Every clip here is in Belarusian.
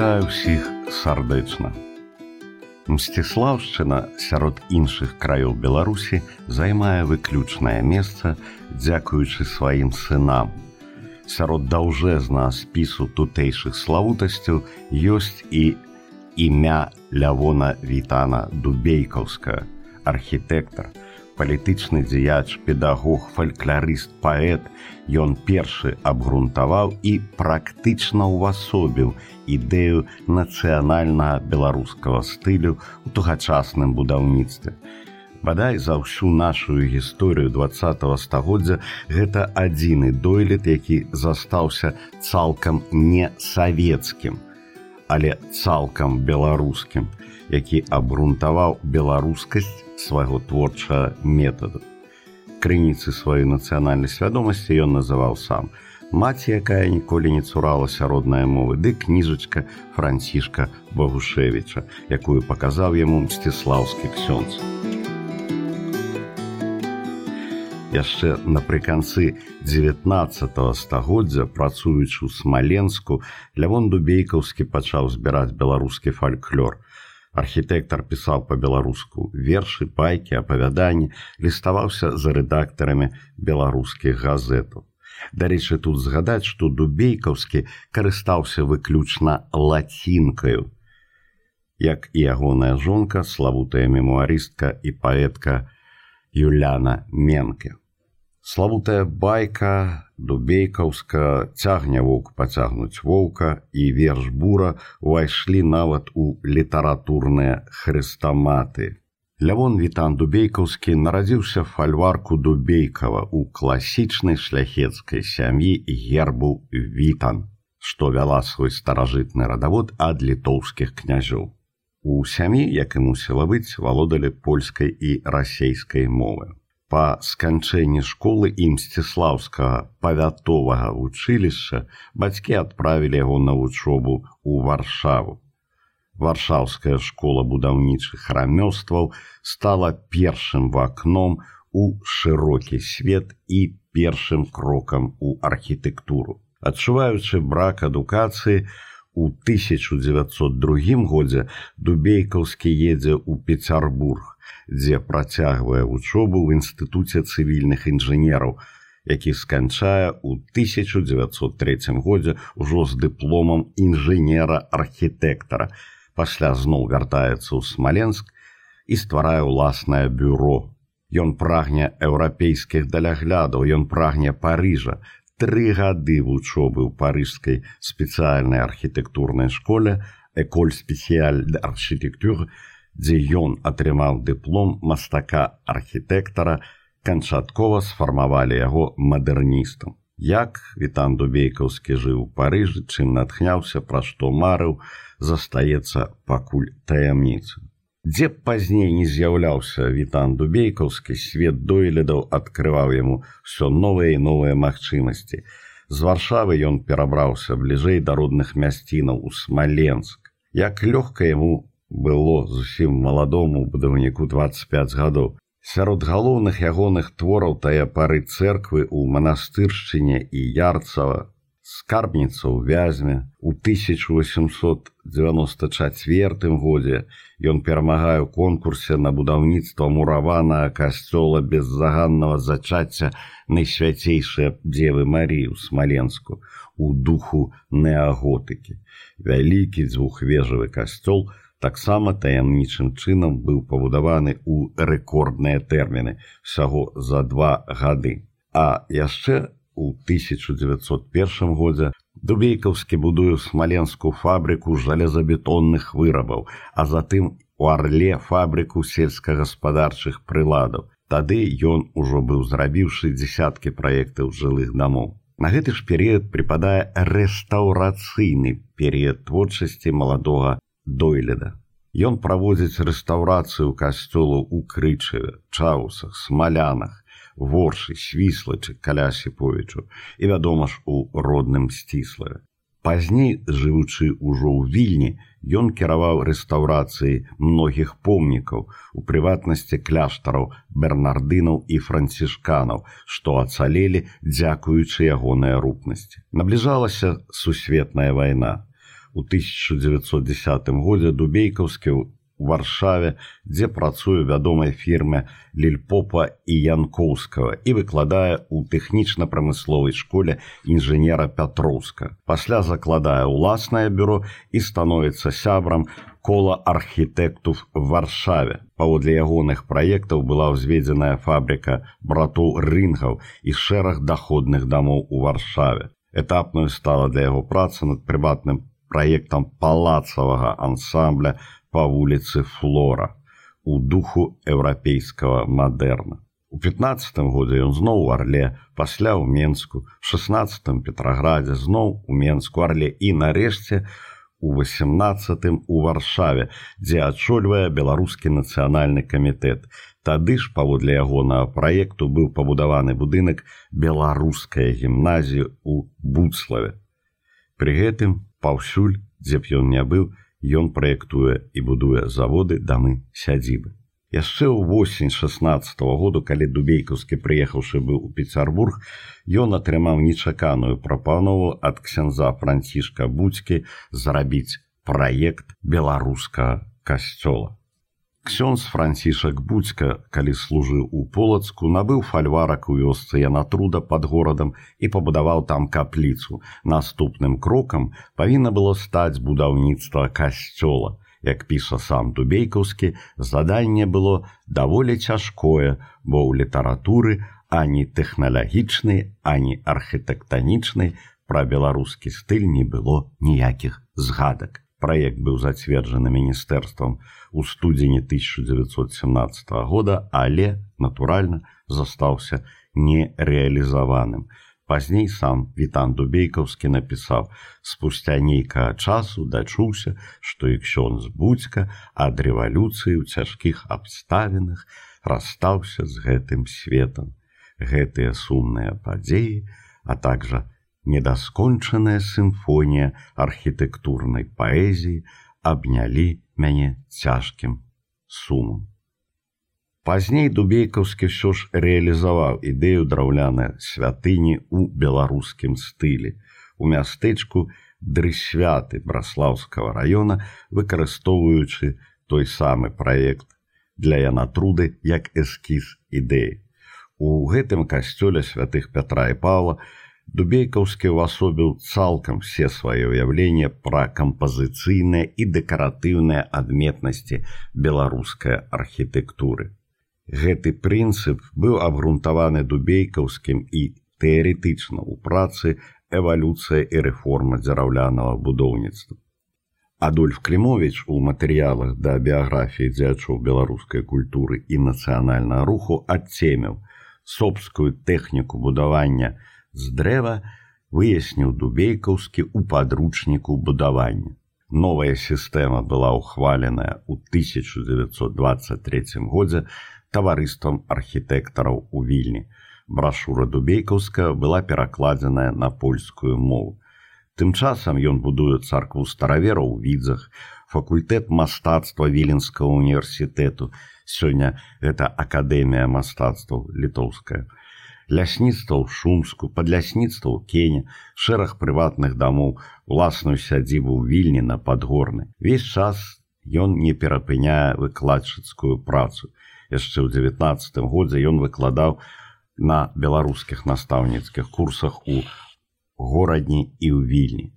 вітаю ўсіх сардэчна. Мсціслаўшчына сярод іншых краёў Беларусі займае выключнае месца, дзякуючы сваім сынам. Сярод даўжэзнага спісу тутэйшых славутасцяў ёсць і імя Лявона Вітана Дубейкаўска, архітэктар, палітычны дзеяч, педагог, фальклорыст, паэт, Ён першы абгрунтаваў і практычна ўвасобіў ідэю нацыянальнага беларускага стылю у тугачасным будаўніцтве. Бадай за ўсю нашу гісторыю два стагоддзя гэта адзіны дойлет, які застаўся цалкам не савецкім, але цалкам беларускім, які абгрунтаваў беларускасць свайго творчага метаду. Крыніцы сваёй нацыянальнай свядомасці ён называў сам. Маці, якая ніколі не цуралася роднай мовы, ды кніжачка Францішка Багушевіча, якую паказаў яму мсціслаўскі ксёнц. Яшчэ напрыканцы 19 стагоддзя, працуючы ў смаленску, Лявон Дубейкаўскі пачаў збіраць беларускі фальклор – Архітэктар пісаў па-беларуску вершы, пайкі, апавяданні, ліставаўся за рэдактарамі беларускіх газетаў. Дарэчы, тут згадаць, што дубейкаўскі карыстаўся выключна лацінкаю. Як і ягоная жонка, славутая мемуарыстка і паэтка Юляна Менке. Славутая байка, дубейкаўска цягне воўк пацягнуць воўка і верш бура увайшлі нават у літаратурныя хрыстаматы. Лявон Вітан Дубейкаўскі нарадзіўся фальварку Дубейкава ў класічнай шляхецкай сям'і гербу Вітан, што вяла свой старажытны радавод ад літоўскіх княжоў. У сям'і, як і мусіла быць, валодалі польскай і расейскай мовы па сканчэнні школы ім сціслаўскага павятовага вучылішча бацькі адправілі яго на вучобу ў варшаву. Варшаўская школа будаўнічых рамёстваў стала першым вакном у шырокі свет і першым крокам у архітэктуру. Адчуваючы брак адукацыі, у 1902 годзе дубейкаўскі едзе ў Пецярбург, дзе працягвае вучобу ў інстытуце цывільных інжынераў, які сканчае ў 1903 годзе ўжо з дыпломам інжынера-архітэктара. Пасля зноў вяртаецца ў смаленск і стварае ўласнае бюро. Ён прагне еўрапейскіх даляглядаў, ён прагне Парыжа. Тры гады вучобы ў парыжскай спецыяльнай архітэктурнай школе, эколь спецыяль d'архітэктуры, дзе ён атрымаў дыплом мастака архітэктара, канчаткова сфармавалі яго мадэрністам. Як Вітан Дубейкаўскі жыў у Паыжы, чым натхняўся, пра што марыў, застаецца пакуль таямніцу. Дзе б пазней не з'яўляўся Вітан Дубейкаўскі, свет дойледаў адкрываў яму ўсё новыя і новыя магчымасці. З варшавы ён перабраўся бліжэй да родных мясцінаў у Смаленск. Як лёгка яму было зусім маладому будаўніку 25 гадоў. Сярод галоўных ягоных твораў тая пары церквы ў манастыршчыне і ярцава, скарбніца ў вязьме у 1894 годзе ён перамагае ў конкурсе на будаўніцтва мураванага касцёла без заганнага зачацця найсвяцейшыя дзевы Марію смаленску у духу неаготыкі. Вялікі дзвюхвежавы касцёл, таксама таямнічым чынам быў пабудаваны ў рэкордныя тэрміны всяго за два гады. А яшчэ у 1901 годзе дубейкаўскі будуе смаленскую фабрыку жалезабетонных вырабаў, а затым у арле фабрыку сельскагаспадарчых прыладаў. Тады ён ужо быў зрабіўшы дзясяткі праектаў жылых дамоў. На гэты ж перыяд прыпадае рэстаўрацыйны перыяд творчасці маладога дойледа. Ён праводзіць рэстаўрацыю касцёлу ў крычаве, чаусах, смалянах, воршы, свіслачы калясіповічу і вядома ж у родным сціславе. Пазней, жывучы ўжо ў вільні, ён кіраваў рэстаўрацыі многіх помнікаў, у прыватнасці кляштараў бернардынаў і францішканаў, што ацалелі, дзякуючы ягонай рупнасці. Набліжалася сусветная вайна У 1910 годзе дубейкаўскі варшаве, дзе працуе вядомай фірме Лільпопа і Янкоўскага і выкладае ў тэхнічна-прамысловай школе інжынера Пятроўска. Пасля закладае ўласнае бюро і становіцца сябрам кола архітэктув варшаве. Паводле ягоных праектаў была ўзведзеная фабрыка братоў рынгаў і шэраг даходных дамоў у варшаве. Этапную стала для яго праца над прыватным праектам палацавага ансамбля по вуліцы флора у духу еўрапейскага мадэрна. У 15 годзе ён зноў у арле пасля ў менску 16 петраградзе зноў у менску арле і нарэшце у 18 у варшаве дзе адчольвае беларускі нацыянальны камітэт тады ж паводле ягонага праекту быў пабудаваны будынак беларуская гімназія у буцлаве при гэтым паўсюль дзе б ён не быў ён праектуе і будуе заводы дамы сядзібы. Яшчэ ў восень 16 -го году, калі дубейкаўскі прыехаўшы быў у Пецярбург, ён атрымаў нечаканую прапанову ад ксяндза францішка будзькі зрабіць праект беларускага касцёла. Ксёнз францішак будзька, калі служыў у полацку, набыў фальварак у вёсцы янатруда пад горадам і пабудаваў там капліцу. Наступным крокам павінна было стаць будаўніцтва касцёла. Як піша сам дубейкаўскі, заданне было даволі цяжкое, бо ў літаратуры ані тэхналагічнай, ані архітэктанічнай пра беларускі стыль не было ніякіх згадак проект быў зацверджаны міністэрствам у студзені 1917 года але натуральна застаўся нереалізаваным пазней сам вітан дубейкаўскі напісаў спустя нейкага часу дачуўся што іксён з будзька ад рэвалюцыі ў цяжкіх абставінах расстаўся з гэтым светом гэтыя сумныя падзеі а также недаскончаная сімфонія архітэктурнай паэзіі абнялі мяне цяжкім сумам. Пазней дубейкаўскі ўсё ж рэалізаваў ідэю драўлянай святыні ў беларускім стылі. У мястэчку дрысвяты браслаўскага раёна, выкарыстоўваючы той самы праект для янатруды як эскіз ідэі. У гэтым касцёле святых Пятра і Павла Дубейкаўскі ўвасобіў цалкам все свае ўяўленне пра кампазіцыйныя і дэкаратыўныя адметнасці беларускай архітэктуры. Гэты прынцып быў абгрунтаваны дубейкаўскім і тэарэтычна ў працы эвалюцыя і рэформа дзяраўлянага будоўніцтва. Адольф Клімович у матэрыялах да біяграфіі дзячоў беларускай культуры і нацыянальнага руху адцеміў собскую тэхніку будавання, з дрэва выясніў дубейкаўскі ў падручніку будавання. Новая сістэма была ўхваленая ў 1923 годзе таварыствам архітэктараў у вільні. Брашура дубейкаўска была перакладзеная на польскую мову. Тым часам ён будуе царкву старавераў у відзах, факультэт мастацтва віленскага універсітэту. Сёння гэта акадэмія мастацтваў літоўская лясніцтва ў шумску падлясніцтва ў кене шэраг прыватных дамоў уласную сядзібу вільні на падгорны. Весь час ён не перапыняе выкладчыцкую працу. Яшчэ ў 19 годзе ён выкладаў на беларускіх настаўніцкіх курсах у горадні і ў вільні.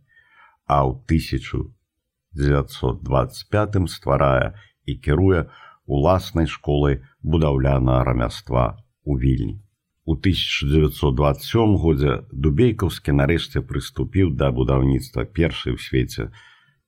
А ў 1925 стварае і кіруе уласнай школай будаўлянага рамяства у вільні У 1927 годзе дубейкаўскі нарэшце прыступіў да будаўніцтва першай у свеце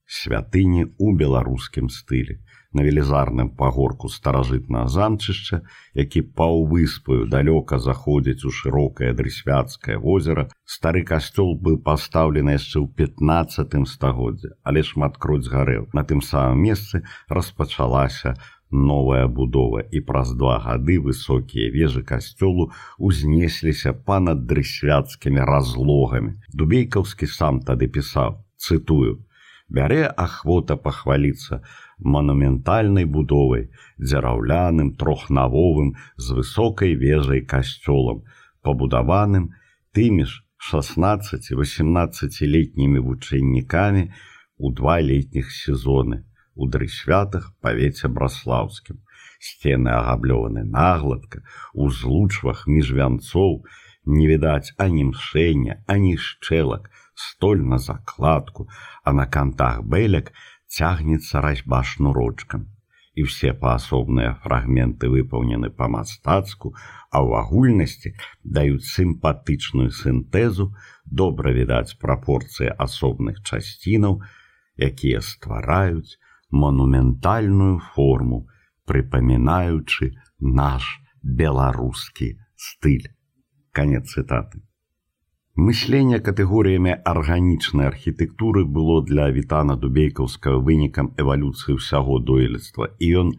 святыні ў беларускім стылі. На велізарным пагорку старажытнага замчышча, які паўвыспаю далёка заходзіць у шырокае дрысвяцкае возера, стары касцёл быў пастаўлены яшчэ ў 15 стагоддзе, але шматкроць згарэў. На тым самым месцы распачалася новая будова і праз два гады высокія вежы касцёлу узнесліся па-над дрысвяцкімі разлогамі. Дубейкаўскі сам тады пісаў, цытую: бярэ ахвота пахваліцца манументальнай будовай, дзяраўляным трохнавовым з высокай вежай касцёлам, пабудаваным тымі ж 16-18летнімі вучэннікамі, у два летніх сезоны у дрысвятах павеце браслаўскім. Сцены агаблёваны нагладка у злучвах між вянцоў не відаць ані мшэння ані шчэлак столь на закладку а на кантах бэлек цягнецца разьба шнурочкам. І все паасобныя фрагменты выпаўнены па-мастацку, а ў агульнасці даюць сімпатычную сінтэзу, добра відаць прапорцыі асобных часцінаў, якія ствараюць манументальную форму, прыпамінаючы наш беларускі стыль. Канец цытаты. Мысленне катэгорыямі арганічнай архітэктуры было для вітана дубейкаўскага вынікам эвалюцыі ўсяго дойлідства і ён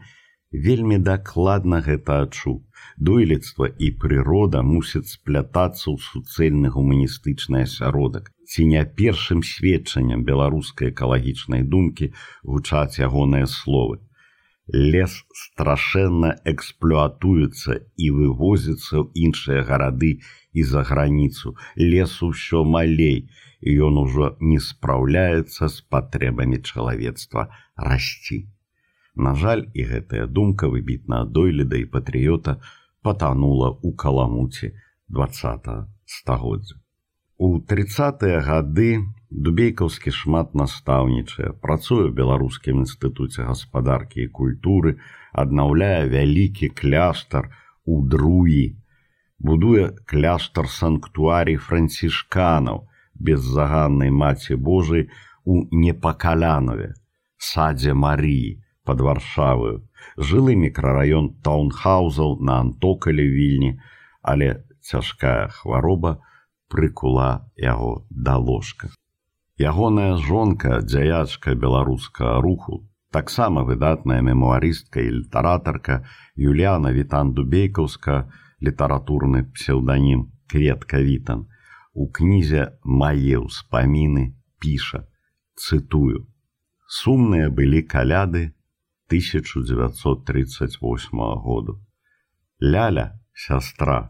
вельмі дакладна гэта адчуў. Дойлідства і прырода мусяць сплятацца ў суцэльны гуманістычны асяродак. Ці не першым сведчаннем беларускай экалагічнай думкі гучаць ягоныя словы лес страшэнна эксплуатуецца і вывозіцца ў іншыя гарады і за граніцу лесу ўсё малей і ён ужо не спраўляецца з патрэбамі чалавецтва расці. На жаль, і гэтая думка выбітна дойліда і патрыёта патанула ў каламуці два стагоддзя. У тридцатыя гады дубейкаўскі шмат настаўнічае, працуе ў беларускім інстытуце гаспадаркі і культуры, аднаўляе вялікі кляштар у друі, будуе кляштар санктуарій францішканаў беззаганнай маці Божай у непакалянаве, садзе Марыі под варшаваю, жылы мікрараён таунхаузаў на антокалі вільні, але цяжкая хвароба, прыкула яго да ложка. Ягоная жонка, дзяячка беларускага руху, таксама выдатная мемуарыстка і літаратарка Юліяна Вітан Дубейкаўска, літаратурны псеўданім кветка Вітан, у кнізе мае ўспаміны піша, цытую: Сумныя былі каляды 1938 году. Ляля, сястра,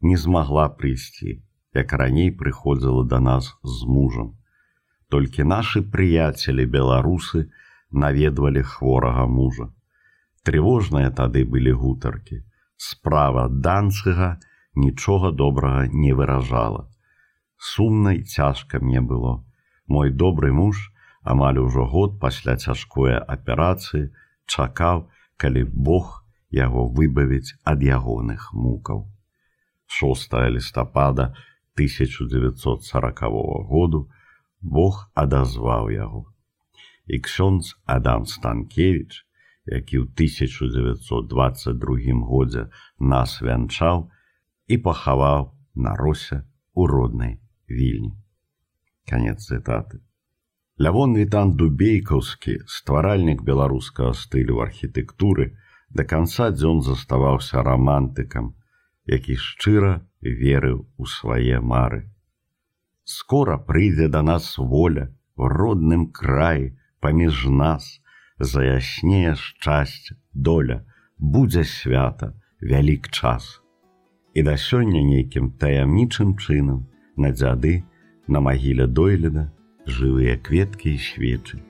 не змагла прыйсці, як раней прыходзіла да нас з мужам. Толькі нашы прыяцелі беларусы наведвалі хворага мужа. Трывожныя тады былі гутаркі. Справа данцыга нічога добрага не выражала. Сумнай цяжка мне было. Мой добры муж амаль ужо год пасля цяжкое аперацыі чакаў, калі Бог яго выбавіць ад ягоных мукаў. 6 лістапада 1940 году Бог адазваў яго. І ксёнз Адам Станкевич, які ў 1922 годзе нас вянчаў і пахаваў на росе у роднай вільні. Канец цытаты. Лявон Вітан Дубейкаўскі, стваральнік беларускага стылю архітэктуры, да канца дзён заставаўся рамантыкам, які шчыра верыў у свае мары. Скора прыйдзе да нас воля в родным краі паміж нас, заяснее шчасце, доля, будзе свята, вялік час. І да сёння нейкім таямнічым чынам на дзяды на магіле дойліда жывыя кветкі і свечы.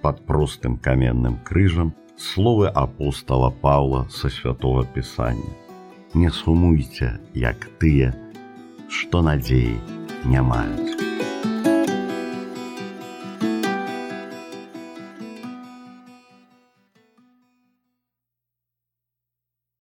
Пад простым каменным крыжам словы апостала Паўла са святого пісання. Не сумуйце, як тыя, што надзеі не маюць.